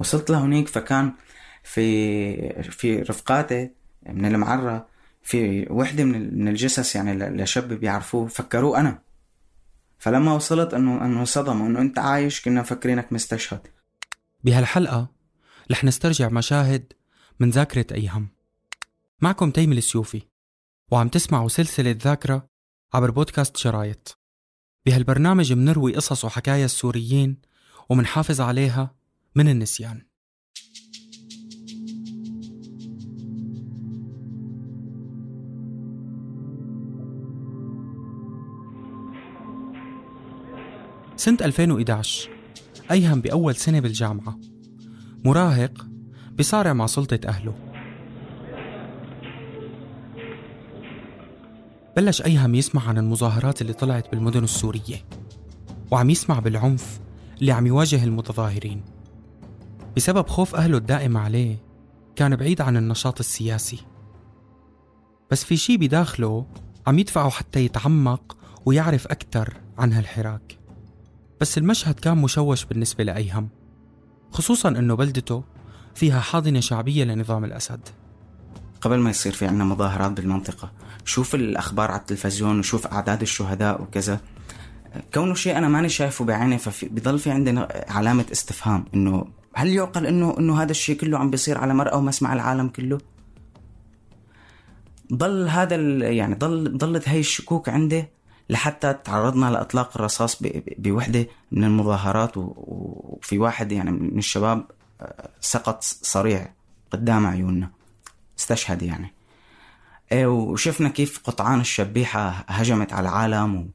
وصلت لهونيك فكان في في رفقاتي من المعرة في وحدة من الجثث يعني ل- لشاب بيعرفوه فكروه أنا. فلما وصلت إنه إنه انصدموا إنه أنت عايش كنا مفكرينك مستشهد. بهالحلقة رح نسترجع مشاهد من ذاكرة أيهم معكم تيم السيوفي وعم تسمعوا سلسلة ذاكرة عبر بودكاست شرايط. بهالبرنامج منروي قصص وحكايا السوريين ومنحافظ عليها من النسيان. سنة 2011 أيهم بأول سنة بالجامعة. مراهق بصارع مع سلطة أهله. بلش أيهم يسمع عن المظاهرات اللي طلعت بالمدن السورية وعم يسمع بالعنف اللي عم يواجه المتظاهرين. بسبب خوف أهله الدائم عليه كان بعيد عن النشاط السياسي. بس في شي بداخله عم يدفعه حتى يتعمق ويعرف أكثر عن هالحراك. بس المشهد كان مشوش بالنسبة لأيهم خصوصا أنه بلدته فيها حاضنة شعبية لنظام الأسد. قبل ما يصير في عنا مظاهرات بالمنطقة شوف الأخبار على التلفزيون وشوف أعداد الشهداء وكذا. كونه شيء أنا ماني شايفه بعيني فبضل في عندنا علامة استفهام إنه هل يعقل إنه إنه هذا الشيء كله عم بيصير على مرأى ومسمع العالم كله؟ ضل هذا يعني ضل ضلت هاي الشكوك عندي لحتى تعرضنا لإطلاق الرصاص بوحدة من المظاهرات وفي واحد يعني من الشباب آه، سقط صريع قدام عيوننا استشهد يعني إيه، وشفنا كيف قطعان الشبيحة هجمت على العالم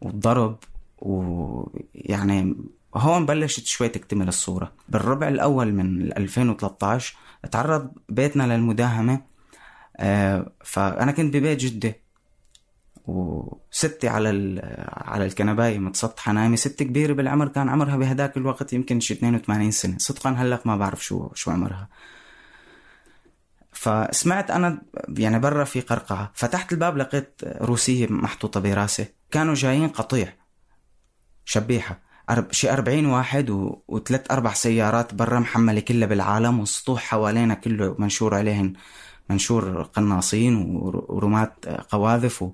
والضرب ويعني هون بلشت شوي تكتمل الصورة. بالربع الأول من 2013 تعرض بيتنا للمداهمة آه، فأنا كنت ببيت جدة وستي على على الكنباية متسطحة نايمة ست كبيرة بالعمر كان عمرها بهداك الوقت يمكن شي 82 سنة. صدقا هلق ما بعرف شو شو عمرها. فسمعت أنا يعني برا في قرقعة. فتحت الباب لقيت روسية محطوطة براسي. كانوا جايين قطيع شبيحة. شي 40 واحد. وثلاث أربع سيارات برا محملة كلها بالعالم والسطوح حوالينا كله منشور عليهن منشور قناصين ور- ورمات قواذف و...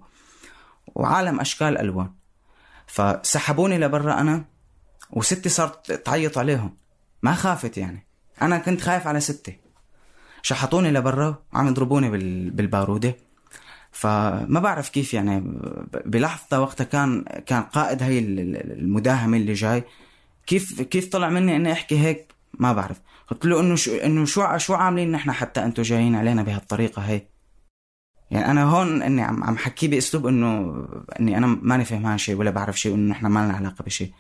وعالم أشكال ألوان. فسحبوني لبرا أنا وستي صارت تعيط عليهم. ما خافت يعني. أنا كنت خايف على ستي. شحطوني لبرا وعم يضربوني بال- بالبارودة. فما بعرف كيف يعني بلحظة وقتها كان كان قائد هي ال- ال- المداهمة اللي جاي. كيف كيف طلع مني إني أحكي هيك؟ ما بعرف. قلت له إنه شو إنه شو شو عاملين نحن حتى أنتم جايين علينا بهالطريقة هي؟ يعني أنا هون إني عم عم حكي بأسلوب إنه إني أنا ماني فهمان شيء ولا بعرف شيء وإنه نحن ما لنا علاقة بشيء.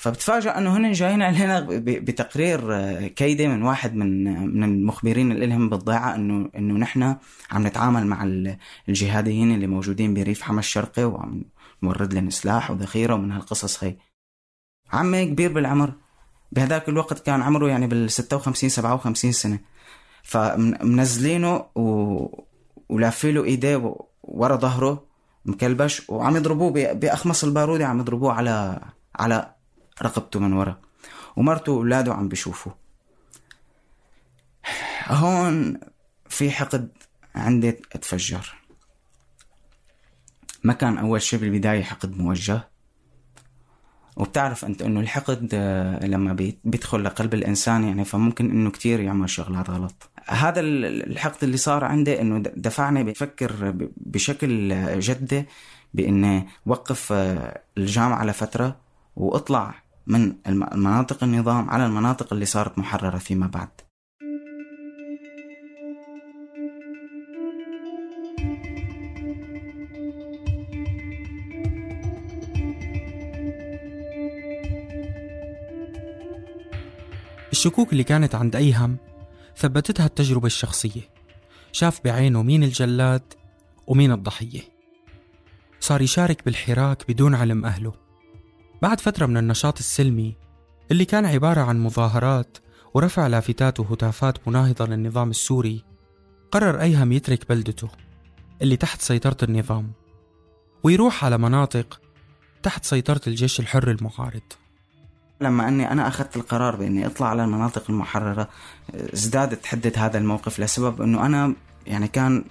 فبتفاجأ إنه هن جايين علينا بتقرير آه، كيدي من واحد من من المخبرين اللي لهم بالضيعه إنه إنه نحن عم نتعامل مع ال- الجهاديين اللي موجودين بريف حما الشرقي وعم نورد لهم سلاح وذخيرة ومن هالقصص هي. عمي كبير بالعمر. بهذاك الوقت كان عمره يعني بال 56 57 سنة. فمنزلينه و... ولافيله إيديه ورا ظهره مكلبش وعم يضربوه بأخمص البارودة عم يضربوه على على رقبته من ورا ومرته وأولاده عم بيشوفوا هون في حقد عندي أتفجر. ما كان أول شيء بالبداية حقد موجه. وبتعرف أنت أنه الحقد آه، لما بيدخل لقلب الإنسان يعني فممكن أنه كتير يعمل شغلات غلط. هذا الحقد اللي صار عندي أنه دفعني بفكر بشكل جدي بأني وقف آه، الجامعة لفترة وأطلع من مناطق النظام على المناطق اللي صارت محررة فيما بعد. الشكوك اللي كانت عند أيهم ثبتتها التجربة الشخصية. شاف بعينه مين الجلاد ومين الضحية. صار يشارك بالحراك بدون علم أهله. بعد فترة من النشاط السلمي اللي كان عبارة عن مظاهرات ورفع لافتات وهتافات مناهضة للنظام السوري قرر أيهم يترك بلدته اللي تحت سيطرة النظام ويروح على مناطق تحت سيطرة الجيش الحر المعارض. لما أني أنا أخذت القرار بأني أطلع على المناطق المحررة ازدادت حدة هذا الموقف لسبب إنه أنا يعني كان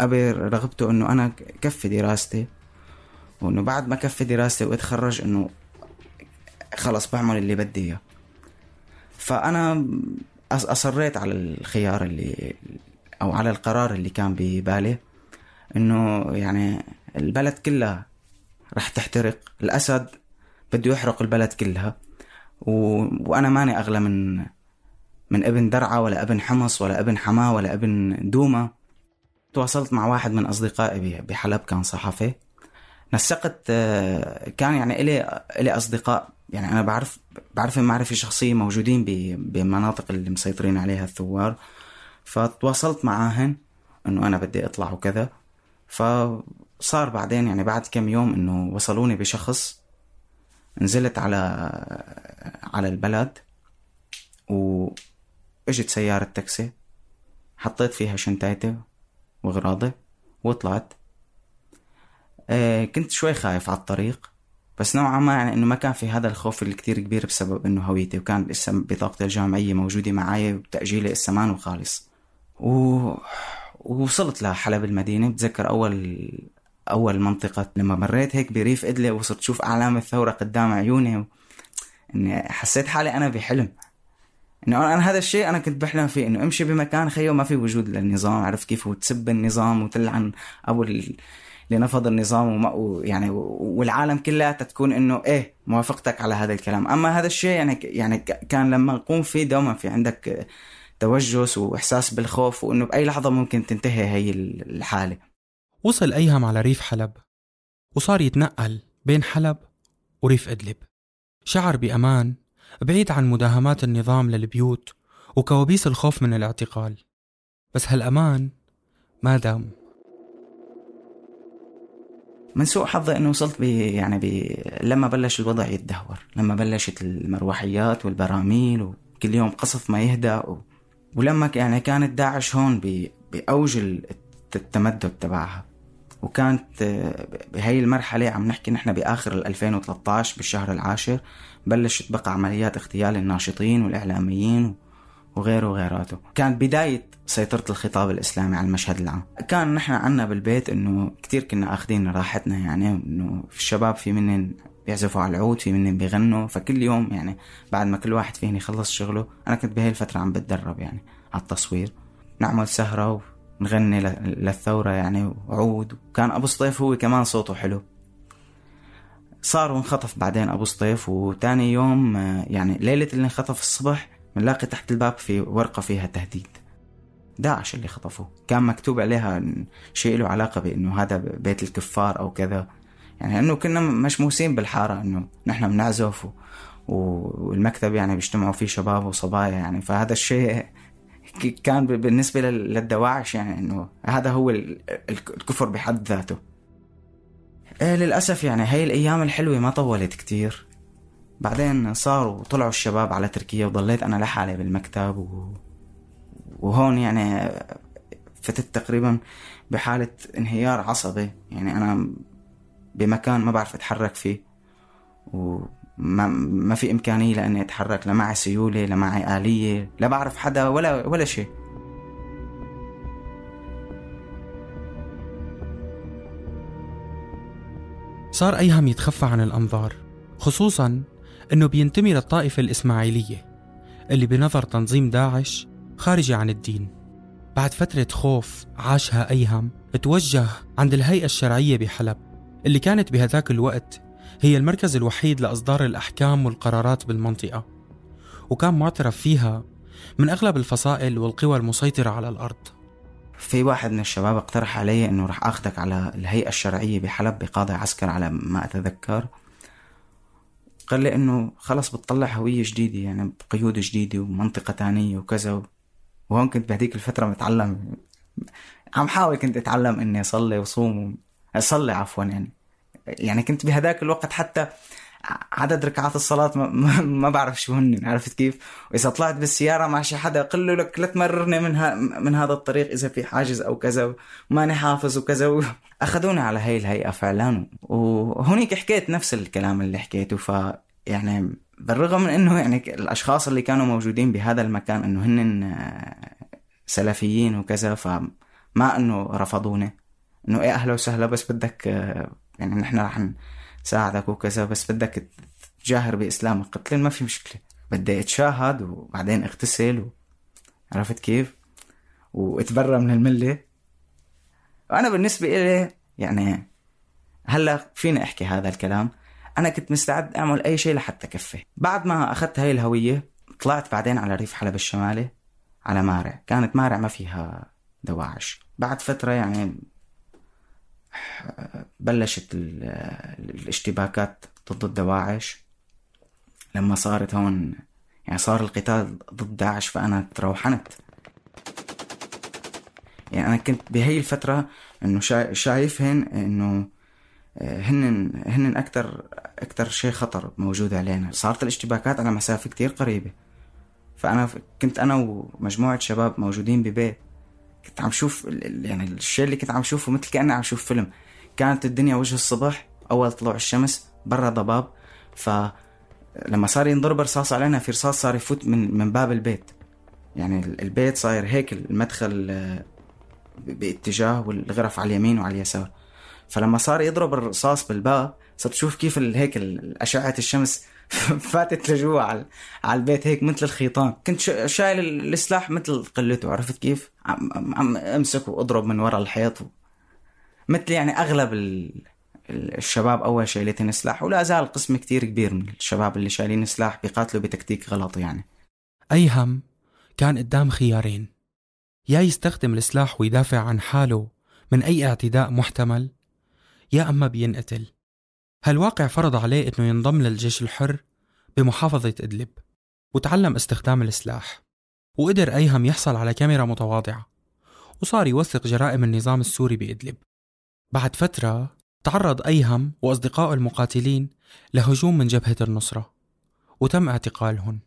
أبي رغبته إنه أنا كفي دراستي. وإنه بعد ما كفي دراستي واتخرج إنه خلص بعمل اللي بدي إياه. فأنا أصريت على الخيار اللي أو على القرار اللي كان ببالي إنه يعني البلد كلها رح تحترق. الأسد بده يحرق البلد كلها. و... وأنا ماني أغلى من من ابن درعا ولا ابن حمص ولا ابن حماة ولا ابن دوما. تواصلت مع واحد من أصدقائي بحلب كان صحفي. نسقت آه، كان يعني إلي إلي أصدقاء. يعني أنا بعرف بعرف معرفة شخصية موجودين بمناطق اللي مسيطرين عليها الثوار. فتواصلت معاهن إنه أنا بدي أطلع وكذا. فصار بعدين يعني بعد كم يوم إنه وصلوني بشخص نزلت على على البلد وإجت سيارة تاكسي. حطيت فيها شنطايتي وغراضي وطلعت. كنت شوي خايف على الطريق بس نوعا ما يعني إنه ما كان في هذا الخوف اللي كبير بسبب إنه هويتي وكان لسه بطاقتي الجامعية موجودة معي وتأجيلي لسه ما خالص و... ووصلت لحلب المدينة بتذكر أول أول منطقة لما مريت هيك بريف إدلب وصرت أشوف أعلام الثورة قدام عيوني و... اني حسيت حالي أنا بحلم. إنه أنا هذا الشيء أنا كنت بحلم فيه إنه أمشي بمكان خيو ما في وجود للنظام عرفت كيف؟ وتسب النظام وتلعن أبو اللي نفض النظام ويعني والعالم كلها تكون إنه إيه موافقتك على هذا الكلام. أما هذا الشيء يعني يعني كان لما نقوم فيه دوما في عندك توجس وإحساس بالخوف وإنه بأي لحظة ممكن تنتهي هي الحالة. وصل أيهم على ريف حلب وصار يتنقل بين حلب وريف إدلب. شعر بأمان بعيد عن مداهمات النظام للبيوت وكوابيس الخوف من الاعتقال. بس هالأمان ما دام. من سوء حظي إنه وصلت بي يعني بي لما بلش الوضع يتدهور لما بلشت المروحيات والبراميل وكل يوم قصف ما يهدى و... ولما يعني كانت داعش هون بأوج التمدد تبعها. وكانت آه، بهي المرحلة عم نحكي نحن بآخر 2013 بالشهر العاشر بلشت بقى عمليات اغتيال الناشطين والإعلاميين وغيره وغيراته. كانت بداية سيطرة الخطاب الإسلامي على المشهد العام. كان نحن عنا بالبيت إنه كتير كنا أخذين راحتنا يعني إنه الشباب في منن بيعزفوا على العود في منن بيغنوا. فكل يوم يعني بعد ما كل واحد فيهم يخلص شغله أنا كنت بهي الفترة عم بتدرب يعني على التصوير. نعمل سهرة نغني للثورة يعني وعود. وكان أبو سطيف هو كمان صوته حلو. صار وانخطف بعدين أبو سطيف وتاني يوم يعني ليلة اللي انخطف الصبح بنلاقي تحت الباب في ورقة فيها تهديد. داعش اللي خطفوه. كان مكتوب عليها شيء له علاقة بأنه هذا بيت الكفار أو كذا. يعني أنه كنا مشموسين بالحارة أنه نحن بنعزف. والمكتب يعني بيجتمعوا فيه شباب وصبايا يعني. فهذا الشيء كان بالنسبة للدواعش يعني إنه هذا هو الكفر بحد ذاته. إيه للأسف يعني هاي الأيام الحلوة ما طولت كتير. بعدين صاروا طلعوا الشباب على تركيا وضليت أنا لحالي بالمكتب و... وهون يعني فتت تقريبا بحالة انهيار عصبي. يعني أنا بمكان ما بعرف أتحرك فيه و... ما, في إمكانية لأني أتحرك لا معي سيولة لا معي آلية لا بعرف حدا ولا ولا شيء. صار أيهم يتخفى عن الأنظار خصوصا أنه بينتمي للطائفة الإسماعيلية اللي بنظر تنظيم داعش خارجة عن الدين. بعد فترة خوف عاشها أيهم توجه عند الهيئة الشرعية بحلب اللي كانت بهذاك الوقت هي المركز الوحيد لإصدار الأحكام والقرارات بالمنطقة وكان معترف فيها من أغلب الفصائل والقوى المسيطرة على الأرض. في واحد من الشباب اقترح علي إنه راح أخذك على الهيئة الشرعية بحلب بقاضي عسكر على ما أتذكر. قال لي إنه خلص بتطلع هوية جديدة يعني بقيود جديدة ومنطقة تانية وكذا. وهون كنت بهديك الفترة متعلم. عم حاول كنت أتعلم إني أصلي وصوم. أصلي عفوا يعني. يعني كنت بهداك الوقت حتى عدد ركعات الصلاة ما, ما بعرف شو هن عرفت كيف؟ وإذا طلعت بالسيارة مع شي حدا قل له لك لا تمررني من, ها من هذا الطريق إذا في حاجز أو كذا وماني حافظ وكذا أخذوني على هاي الهيئة فعلا وهونيك حكيت نفس الكلام اللي حكيته ف يعني بالرغم من إنه يعني الأشخاص اللي كانوا موجودين بهذا المكان إنه هن سلفيين وكذا فما إنه رفضوني إنه إيه أهلا وسهلا بس بدك يعني نحن رح نساعدك وكذا بس بدك تجاهر بإسلامك. قلت ما في مشكلة. بدي أتشاهد وبعدين أغتسل و... عرفت كيف؟ واتبرى من الملة. وأنا بالنسبة إلي يعني هلأ فيني أحكي هذا الكلام؟ أنا كنت مستعد أعمل أي شيء لحتى كفي بعد ما أخذت هاي الهوية طلعت بعدين على ريف حلب الشمالي على مارع. كانت مارع ما فيها دواعش. بعد فترة يعني بلشت الاشتباكات ضد الدواعش لما صارت هون يعني صار القتال ضد داعش فأنا تروحنت. يعني أنا كنت بهي الفترة إنه شايفهن إنه آه، هن هن أكثر أكثر شيء خطر موجود علينا. صارت الاشتباكات على مسافة كتير قريبة. فأنا كنت أنا ومجموعة شباب موجودين ببيت. كنت عم شوف يعني الشيء اللي كنت عم شوفه مثل كأني عم شوف فيلم. كانت الدنيا وجه الصبح أول طلوع الشمس برا ضباب. فلما صار ينضرب رصاص علينا في رصاص صار يفوت من من باب البيت. يعني البيت صاير هيك المدخل آه، باتجاه والغرف على اليمين وعلى اليسار. فلما صار يضرب الرصاص بالباب صرت تشوف كيف هيك أشعة الشمس فاتت لجوا على على البيت هيك مثل الخيطان. كنت شايل السلاح مثل قلته عرفت كيف؟ عم, عم امسك واضرب من ورا الحيط مثل يعني أغلب الشباب أول شايلين سلاح ولا زال قسم كتير كبير من الشباب اللي شايلين سلاح بيقاتلوا بتكتيك غلط يعني. ايهم كان قدام خيارين. يا يستخدم السلاح ويدافع عن حاله من أي اعتداء محتمل يا أما بينقتل. هالواقع فرض عليه إنه ينضم للجيش الحر بمحافظة إدلب وتعلم استخدام السلاح وقدر أيهم يحصل على كاميرا متواضعة وصار يوثق جرائم النظام السوري بإدلب؟ بعد فترة تعرض أيهم وأصدقائه المقاتلين لهجوم من جبهة النصرة وتم اعتقالهم.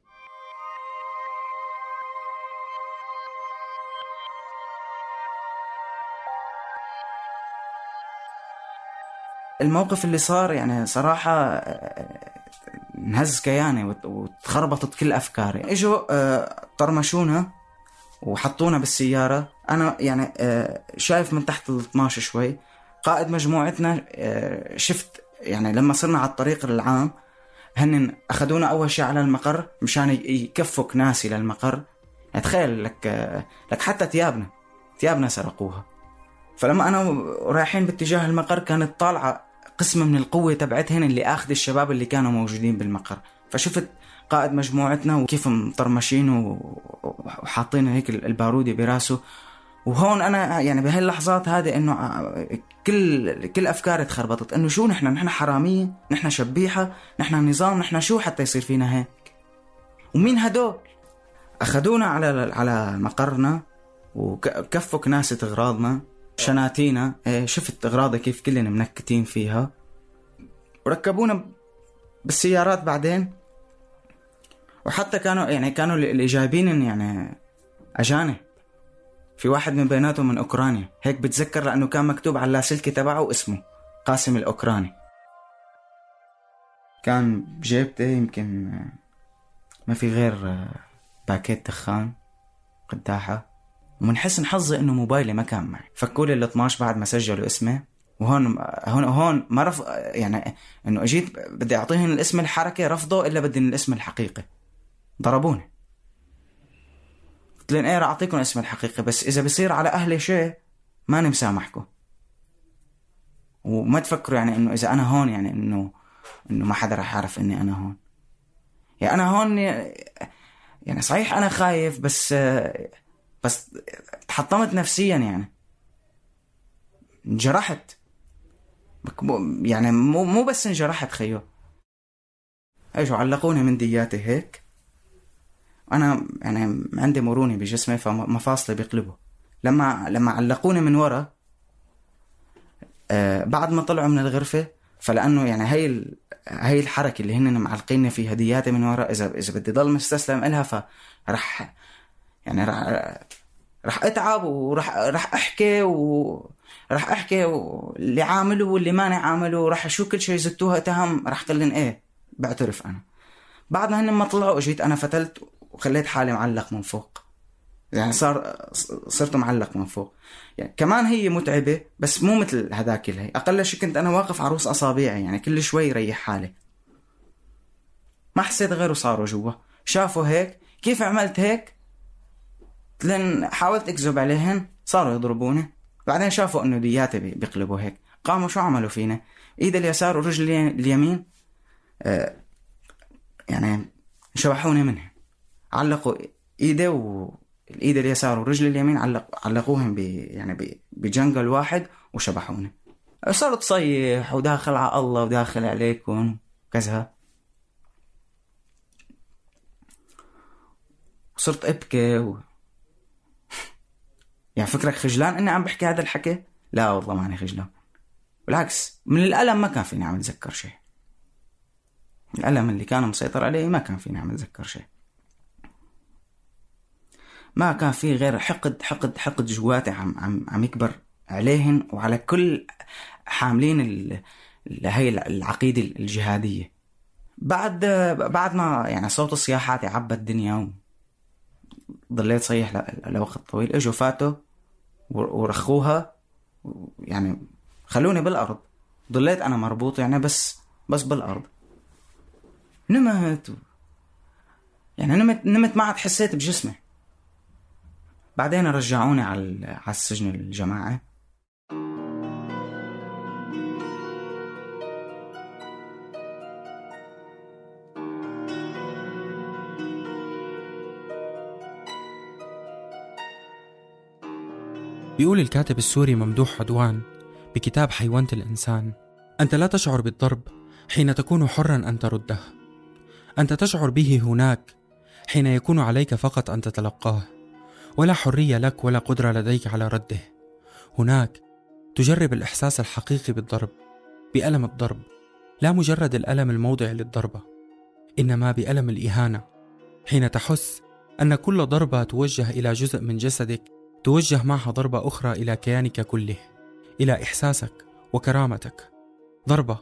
الموقف اللي صار يعني صراحة انهز كياني وتخربطت كل أفكاري. إجوا آه، طرمشونا وحطونا بالسيارة. أنا يعني آه، شايف من تحت ال 12 شوي. قائد مجموعتنا آه، شفت يعني لما صرنا على الطريق العام هن أخذونا أول شيء على المقر مشان يكفوا كناسي للمقر. يعني تخيل لك لك حتى ثيابنا ثيابنا سرقوها. فلما أنا رايحين باتجاه المقر كانت طالعة قسم من القوة تبعتهن اللي أخذ الشباب اللي كانوا موجودين بالمقر. فشفت قائد مجموعتنا وكيف مطرمشين وحاطين هيك البارودة براسه. وهون أنا يعني بهاللحظات هذه إنه كل كل أفكاري تخربطت. إنه شو نحن؟ نحن حرامية؟ نحن شبيحة؟ نحن نظام؟ نحن شو حتى يصير فينا هيك؟ ومين هدول؟ أخذونا على على مقرنا وكفوا كناسة اغراضنا شناتينا. إيه، شفت اغراضها كيف كلنا منكتين فيها. وركبونا بالسيارات بعدين. وحتى كانوا يعني كانوا اللي جايبين يعني أجانب. في واحد من بيناتهم من أوكرانيا. هيك بتذكر لأنه كان مكتوب على اللاسلكي تبعه اسمه قاسم الأوكراني. كان بجيبتي يمكن ما في غير باكيت دخان قداحة. ومن حسن حظي إنه موبايلي ما كان معي. فكوا لي ال 12 بعد ما سجلوا اسمي وهون هون هون ما رف يعني إنه أجيت بدي اعطيهم الاسم الحركه رفضوا إلا بدي الاسم الحقيقي. ضربوني. قلت لهم إيه راح أعطيكم الاسم الحقيقي بس إذا بصير على أهلي شيء ماني مسامحكم. وما تفكروا يعني إنه إذا أنا هون يعني انه إنه ما حدا راح يعرف إني أنا هون. يعني أنا هون يعني صحيح أنا خايف بس بس تحطمت نفسيا يعني. انجرحت. يعني مو مو بس انجرحت خيو. اجوا علقوني من دياتي هيك؟ أنا يعني عندي مرونة بجسمي فمفاصلي بيقلبوا. لما لما علقوني من ورا آه بعد ما طلعوا من الغرفة فلأنه يعني هي. هي الحركة اللي هن معلقيني فيها دياتي من ورا اذا إذا بدي ضل مستسلم لها فرح يعني رح رح أتعب ورح رح أحكي ورح أحكي اللي عامله واللي ماني عامله رح شو كل شيء زدتوها اتهام رح قلن إيه بعترف أنا. بعد ما هن ما طلعوا اجيت أنا فتلت وخليت حالي معلق من فوق. يعني صار صرت معلق من فوق. يعني كمان هي متعبة بس مو مثل هذاك اللي أقل شيء كنت أنا واقف عروس أصابعي يعني كل شوي ريح حالي. ما حسيت غيره صاروا جوا. شافوا هيك كيف عملت هيك؟ لأن حاولت أكذب عليهن صاروا يضربوني بعدين شافوا إنه دياتي بيقلبوا هيك. قاموا شو عملوا فينا؟ إيد اليسار ورجل اليمين آه يعني شبحوني منها. علقوا إيدي والايد اليسار ورجل اليمين علق علقوهم ب يعني بجنقل واحد وشبحوني صرت صيح وداخل على الله وداخل عليكم كذا. صرت أبكي و... يعني فكرك خجلان إني عم بحكي هذا الحكي؟ لا والله ماني خجلان. بالعكس من الألم ما كان فيني عم اتذكر شيء. الألم اللي كان مسيطر علي ما كان فيني عم اتذكر شيء. ما كان في غير حقد حقد حقد جواتي عم عم عم يكبر عليهن وعلى كل حاملين ال... هي العقيدة الجهادية. بعد بعد ما يعني صوت الصياحات عبى الدنيا ضليت صيح لوقت طويل. إجوا فاتوا ورخوها. يعني خلوني بالأرض. ضليت أنا مربوط يعني بس بس بالأرض. نمت. يعني نمت نمت ما عاد حسيت بجسمي. بعدين رجعوني على على السجن الجماعي بيقول الكاتب السوري ممدوح عدوان بكتاب حيوانة الإنسان أنت لا تشعر بالضرب حين تكون حرا أن ترده. أنت تشعر به هناك حين يكون عليك فقط أن تتلقاه. ولا حرية لك ولا قدرة لديك على رده. هناك تجرب الإحساس الحقيقي بالضرب بألم الضرب. لا مجرد الألم الموضع للضربة إنما بألم الإهانة حين تحس أن كل ضربة توجه إلى جزء من جسدك توجه معها ضربة أخرى إلى كيانك كله إلى إحساسك وكرامتك. ضربة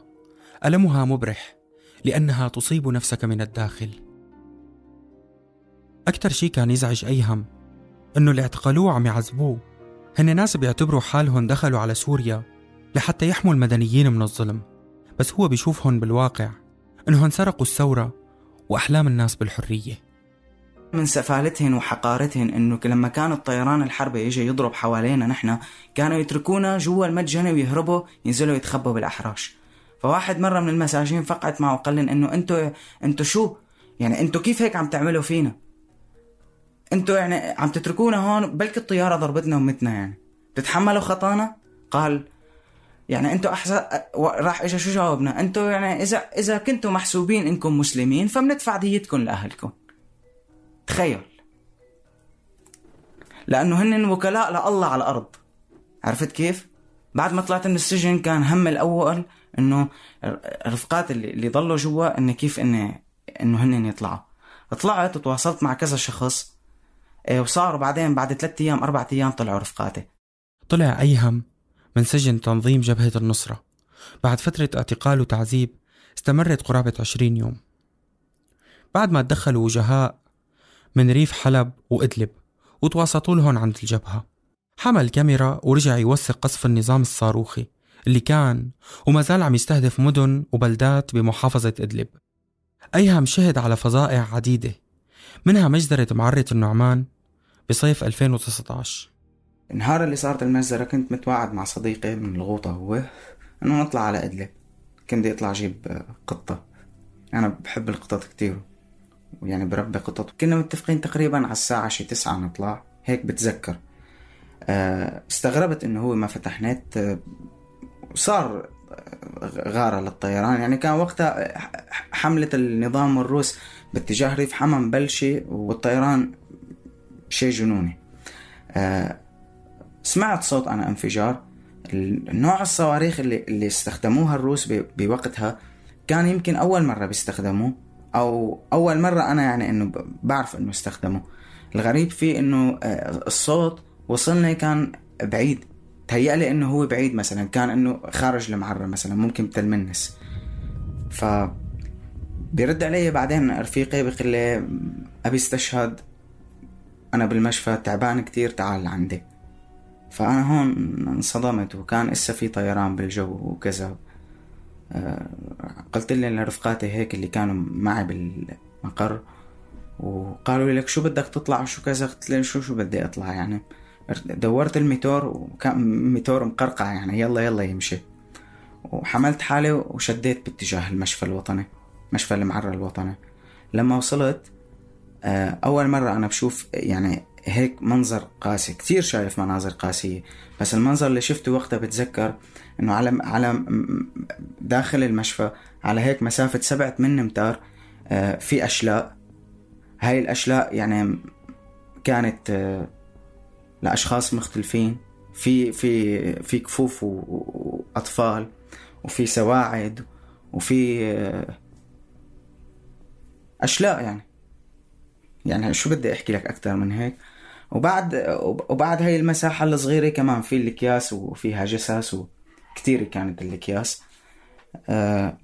ألمها مبرح لأنها تصيب نفسك من الداخل. أكثر شيء كان يزعج أيهم انه اللي اعتقلوه عم يعذبوه هن ناس بيعتبروا حالهم دخلوا على سوريا لحتى يحموا المدنيين من الظلم بس هو بيشوفهم بالواقع إنهم سرقوا الثورة وأحلام الناس بالحرية. من سفالتهن وحقارتهن إنه لما كان الطيران الحربي يجي يضرب حوالينا نحن كانوا يتركونا جوا المتجنة ويهربوا ينزلوا يتخبوا بالأحراش. فواحد مرة من المساجين فقعت معه وقال إنه أنتوا أنتوا شو؟ يعني أنتوا كيف هيك عم تعملوا فينا؟ أنتوا يعني عم تتركونا هون بلكي الطيارة ضربتنا ومتنا يعني. تتحملوا خطانا؟ قال يعني أنتوا أحسن راح اجى شو جاوبنا؟ أنتوا يعني إذا إذا كنتوا محسوبين إنكم مسلمين فبندفع ديتكم لأهلكم. تخيل. لأنه هن وكلاء لله على الأرض. عرفت كيف؟ بعد ما طلعت من السجن كان هم الأول إنه الرفقات اللي, اللي ضلوا جوا إنه كيف انه إنه هن يطلعوا. طلعت وتواصلت مع كذا شخص إيه، وصاروا بعدين بعد ثلاثة أيام أربعة أيام طلعوا رفقاتي. طلع أيهم من سجن تنظيم جبهة النصرة. بعد فترة اعتقال وتعذيب استمرت قرابة عشرين يوم. بعد ما تدخلوا وجهاء من ريف حلب وإدلب وتواصلوا لهم عند الجبهة. حمل كاميرا ورجع يوثق قصف النظام الصاروخي اللي كان وما زال عم يستهدف مدن وبلدات بمحافظة إدلب. أيهم شهد على فظائع عديدة منها مجزرة معرة النعمان بصيف 2019 النهار اللي صارت المجزرة كنت متواعد مع صديقي من الغوطة هو إنه نطلع على إدلب. كنت بدي أطلع أجيب قطة. أنا بحب القطط كتير. ويعني بربي قطط كنا متفقين تقريبا على الساعة شي تسعة نطلع. هيك بتذكر. آه، استغربت إنه هو ما فتح نت. صار غارة للطيران. يعني كان وقتها حملة النظام الروس باتجاه ريف حما مبلشة والطيران شيء جنوني. آه، سمعت صوت أنا انفجار. نوع الصواريخ اللي, اللي استخدموها الروس بوقتها كان يمكن أول مرة بيستخدموه. أو أول مرة أنا يعني إنه بعرف إنه استخدموه الغريب فيه إنه آه، الصوت وصلنا كان بعيد. تهيألي إنه هو بعيد مثلا كان إنه خارج المعرة مثلا ممكن تلمنس. ف بيرد علي بعدين رفيقي بيقول لي أبي استشهد أنا بالمشفى تعبان كتير تعال عندي. فأنا هون انصدمت وكان إسا في طيران بالجو وكذا. قلت لرفقاتي هيك اللي كانوا معي بالمقر وقالوا لي لك شو بدك تطلع وشو كذا؟ قلت لي شو شو بدي أطلع يعني. دورت الموتور وكان موتور مقرقع يعني يلا يلا يمشي. وحملت حالي وشديت باتجاه المشفى الوطني مشفى المعرة الوطني. لما وصلت آه، أول مرة أنا بشوف يعني هيك منظر قاسي كثير شايف مناظر قاسية. بس المنظر اللي شفته وقتها بتذكر إنه على على داخل المشفى على هيك مسافة سبعة ثمان امتار آه، في أشلاء. هاي الأشلاء يعني كانت آه، لأشخاص مختلفين. في في في كفوف وأطفال وفي سواعد وفي آه، أشلاء يعني. يعني شو بدي أحكي لك أكثر من هيك؟ وبعد وبعد هاي المساحة الصغيرة كمان في الأكياس وفيها جثث وكتير كانت الأكياس. أه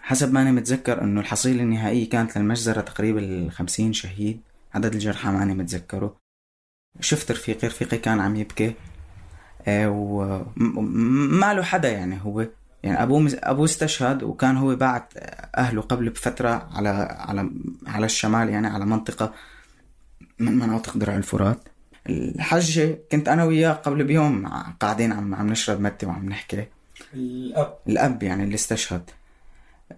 حسب ما أنا متذكر إنه الحصيلة النهائية كانت للمجزرة تقريبا خمسين شهيد. عدد الجرحى ماني متذكره. شفت رفيقي رفيقي كان عم يبكي. أه وما له حدا يعني هو. يعني أبوه أبوه استشهد وكان هو بعت أهله قبل بفترة على على على الشمال يعني على منطقة من مناطق درع الفرات. الحجة كنت أنا وياه قبل بيوم قاعدين عم عم نشرب متي وعم نحكي. الأب. الأب يعني اللي استشهد.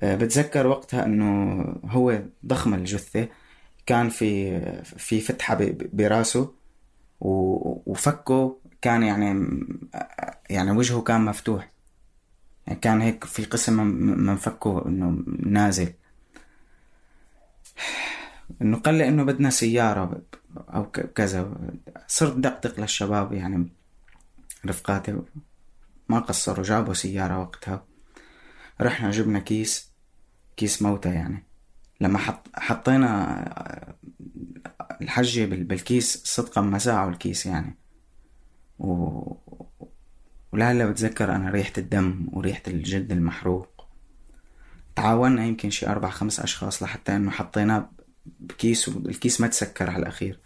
آه، بتذكر وقتها إنه هو ضخم الجثة. كان في في فتحة براسه وفكه كان يعني يعني وجهه كان مفتوح. يعني كان هيك في قسم من فكه إنه نازل. إنه قال لي إنه بدنا سيارة أو كذا. صرت دقدق للشباب يعني. رفقاتي ما قصروا جابوا سيارة وقتها. رحنا جبنا كيس كيس موتى يعني. لما حط حطينا الحجة بالكيس صدقا ما ساعوا الكيس يعني. و... ولهلا بتذكر أنا ريحة الدم وريحة الجلد المحروق. تعاوننا يمكن شي أربع خمس أشخاص لحتى إنه حطيناه بكيس والكيس ما تسكر على الأخير.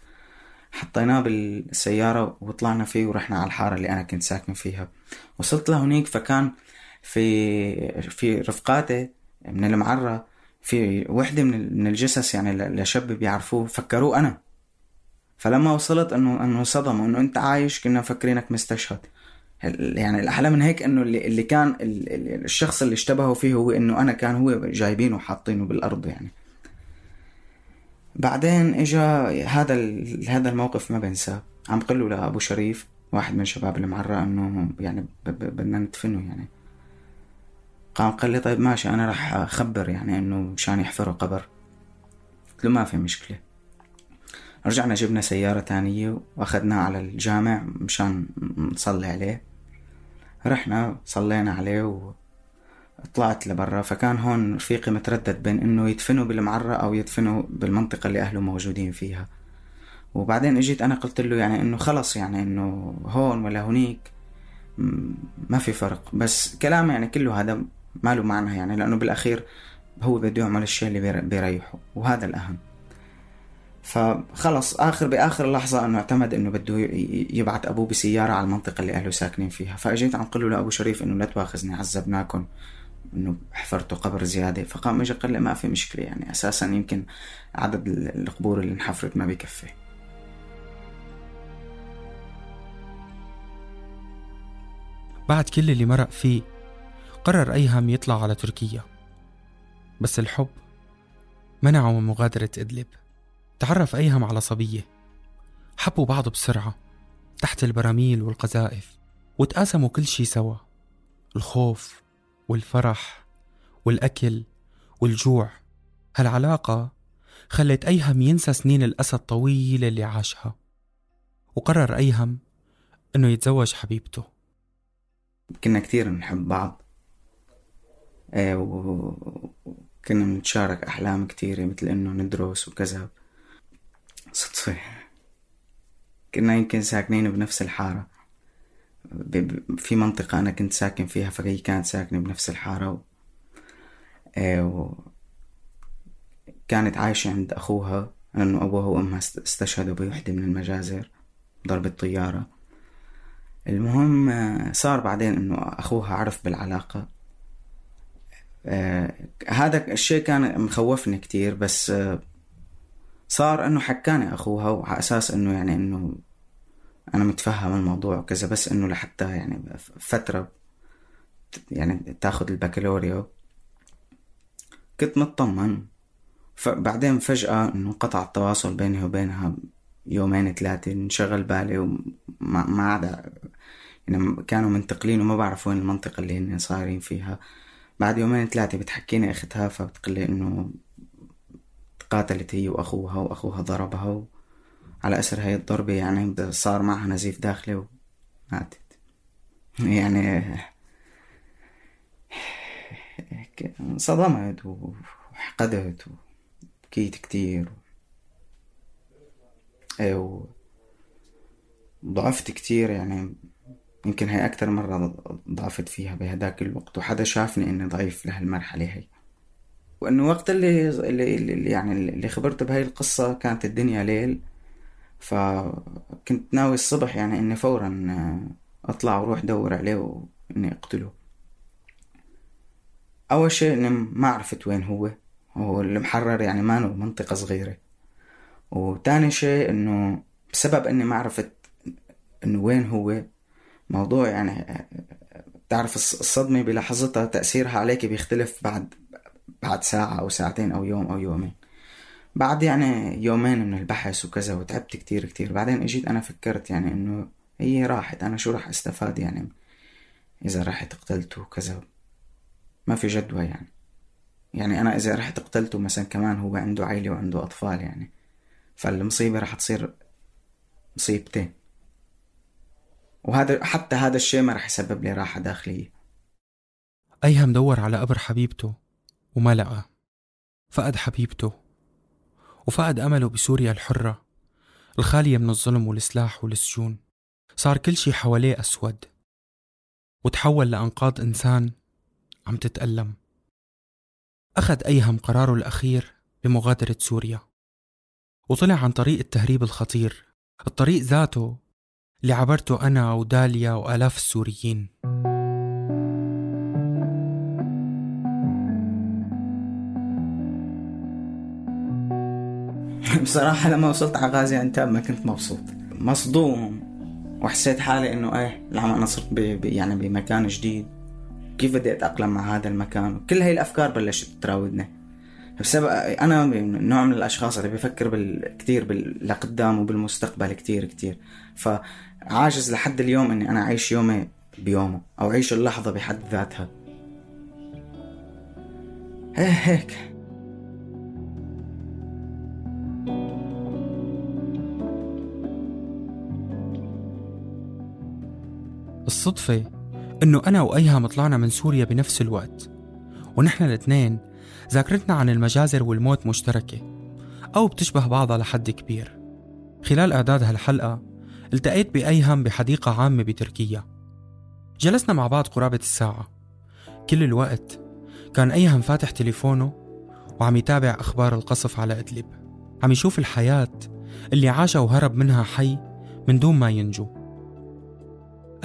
حطيناه بالسيارة وطلعنا فيه ورحنا على الحارة اللي أنا كنت ساكن فيها. وصلت لهونيك فكان في في رفقاتي من المعرة في وحدة من الجثث يعني لشب بيعرفوه فكروه أنا. فلما وصلت إنه إنه صدموا إنه أنت عايش كنا مفكرينك مستشهد. يعني الاحلى من هيك إنه اللي, اللي كان الشخص اللي اشتبهوا فيه هو إنه أنا كان هو جايبينه وحاطينه بالأرض يعني. بعدين اجى هذا هذا الموقف ما بنساه. عم قل له لأبو شريف واحد من شباب المعرة إنه يعني بدنا ندفنه يعني. قام قال لي طيب ماشي أنا راح أخبر يعني إنه مشان يحفروا قبر. قلت له ما في مشكلة. رجعنا جبنا سيارة تانية واخدناه على الجامع مشان نصلي عليه. رحنا صلينا عليه. طلعت لبرا فكان هون رفيقي متردد بين إنه يدفنوا بالمعرة أو يدفنوا بالمنطقة اللي أهله موجودين فيها. وبعدين إجيت أنا قلت له يعني إنه خلص يعني إنه هون ولا هونيك ما في فرق. بس كلام يعني كله هذا ما له معنى يعني لأنه بالأخير هو بده يعمل الشيء اللي بيريحه وهذا الأهم. فخلص آخر بآخر لحظة إنه اعتمد إنه بده يبعث أبوه بسيارة على المنطقة اللي أهله ساكنين فيها. فإجيت عم قل له لأبو شريف إنه لا تواخذني عذبناكم إنه حفرتوا قبر زيادة فقام اجى قال لي ما في مشكلة يعني أساسا يمكن عدد القبور اللي انحفرت ما بيكفي بعد كل اللي مرق فيه قرر أيهم يطلع على تركيا. بس الحب منعه من مغادرة إدلب. تعرف أيهم على صبية؟ حبوا بعض بسرعة تحت البراميل والقذائف وتقاسموا كل شي سوا. الخوف والفرح والأكل والجوع. هالعلاقة خلت أيهم ينسى سنين الأسى الطويلة اللي عاشها وقرر أيهم إنه يتزوج حبيبته. كنا كتير نحب بعض إيه وكنا بنتشارك أحلام كتيرة مثل إنه ندرس وكذا. صدفة. كنا يمكن ساكنين بنفس الحارة. في منطقة أنا كنت ساكن فيها فهي كانت ساكنة بنفس الحارة. آه، و... كانت عايشة عند أخوها لأنه أبوها وأمها استشهدوا بوحدة من المجازر ضربة طيارة المهم آه، صار بعدين إنه أخوها عرف بالعلاقة آه هذا الشيء كان مخوفني كتير بس صار إنه حكاني أخوها وعلى أساس إنه يعني إنه أنا متفهم الموضوع وكذا بس إنه لحتى يعني فترة يعني تاخد البكالوريا كنت مطمن. فبعدين فجأة انه انقطع التواصل بيني وبينها يومين ثلاثة انشغل بالي وما ما عاد يعني كانوا منتقلين وما بعرف وين المنطقة اللي هن صايرين فيها. بعد يومين ثلاثة بتحكيني أختها فبتقلي إنه تقاتلت هي وأخوها وأخوها ضربها على اثر هاي الضربة يعني صار معها نزيف داخلي وماتت يعني انصدمت وحقدت وبكيت كتير إيه وضعفت كتير يعني يمكن هي أكتر مرة ضعفت فيها بهداك الوقت. وحدا شافني إني ضعيف لهالمرحلة هي وإنه وقت اللي, اللي, اللي يعني اللي خبرت بهاي القصة كانت الدنيا ليل. فكنت ناوي الصبح يعني إني فورا أطلع وأروح دور عليه وإني أقتله. أول شيء إني ما عرفت وين هو. هو المحرر يعني ما منطقة صغيرة. وتاني شيء إنه بسبب إني ما عرفت إنه وين هو موضوع يعني تعرف الصدمة بلحظتها تأثيرها عليك بيختلف بعد بعد ساعة أو ساعتين أو يوم أو يومين. بعد يعني يومين من البحث وكذا وتعبت كتير كتير بعدين اجيت أنا فكرت يعني إنه هي راحت أنا شو راح أستفاد يعني إذا رحت قتلته وكذا؟ ما في جدوى يعني. يعني أنا إذا رحت قتلته مثلا كمان هو عنده عيلة وعنده أطفال يعني فالمصيبة راح تصير مصيبتين. وهذا حتى هذا الشيء ما رح يسبب لي راحة داخلية. أيهم دور على قبر حبيبته وما لقى فقد حبيبته. وفقد أمله بسوريا الحرة الخالية من الظلم والسلاح والسجون. صار كل شي حواليه أسود وتحول لأنقاض إنسان عم تتألم. أخذ أيهم قراره الأخير بمغادرة سوريا وطلع عن طريق التهريب الخطير الطريق ذاته اللي عبرته أنا وداليا وآلاف السوريين. بصراحة لما وصلت على غازي عنتاب ما كنت مبسوط. مصدوم. وحسيت حالي إنه إيه لما أنا صرت يعني بمكان جديد. كيف بدي أتأقلم مع هذا المكان؟ كل هاي الأفكار بلشت تراودني. بسبب أنا نوع من الأشخاص اللي بيفكر بال... كثير. لقدام وبالمستقبل كثير كثير فعاجز لحد اليوم إني أنا أعيش يومي بيومه أو أعيش اللحظة بحد ذاتها. هيك. الصدفة إنه أنا وأيهم طلعنا من سوريا بنفس الوقت ونحن الاثنين ذاكرتنا عن المجازر والموت مشتركة أو بتشبه بعضها لحد كبير. خلال إعداد هالحلقة التقيت بأيهم بحديقة عامة بتركيا. جلسنا مع بعض قرابة الساعة. كل الوقت كان أيهم فاتح تليفونه وعم يتابع أخبار القصف على إدلب. عم يشوف الحياة اللي عاشها وهرب منها حي من دون ما ينجو.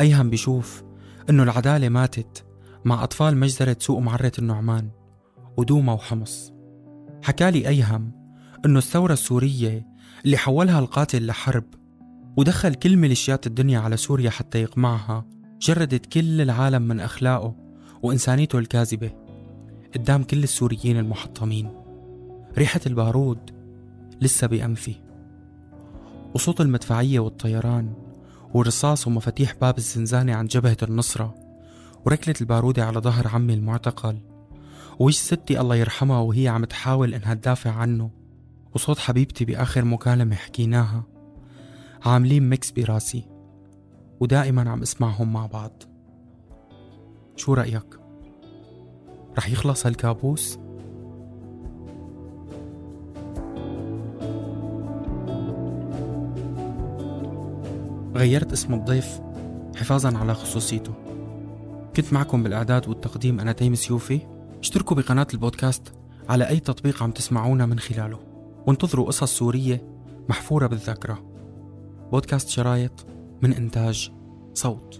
أيهم بيشوف إنه العدالة ماتت مع أطفال مجزرة سوق معرة النعمان ودوما وحمص. حكالي أيهم إنه الثورة السورية اللي حولها القاتل لحرب ودخل كل ميليشيات الدنيا على سوريا حتى يقمعها جردت كل العالم من أخلاقه وإنسانيته الكاذبة. قدام كل السوريين المحطمين. ريحة البارود لسه بأنفي وصوت المدفعية والطيران والرصاص ومفاتيح باب الزنزانة عن جبهة النصرة وركلة البارودة على ظهر عمي المعتقل. ووش ستي الله يرحمها وهي عم تحاول إنها تدافع عنه. وصوت حبيبتي بآخر مكالمة حكيناها. عاملين mix براسي. ودائما عم اسمعهم مع بعض. شو رأيك؟ رح يخلص هالكابوس؟ غيرت اسم الضيف حفاظا على خصوصيته. كنت معكم بالإعداد والتقديم أنا تيم سيوفي اشتركوا بقناة البودكاست على أي تطبيق عم تسمعونا من خلاله وانتظروا قصص سورية محفورة بالذاكرة. بودكاست شرايط من إنتاج صوت.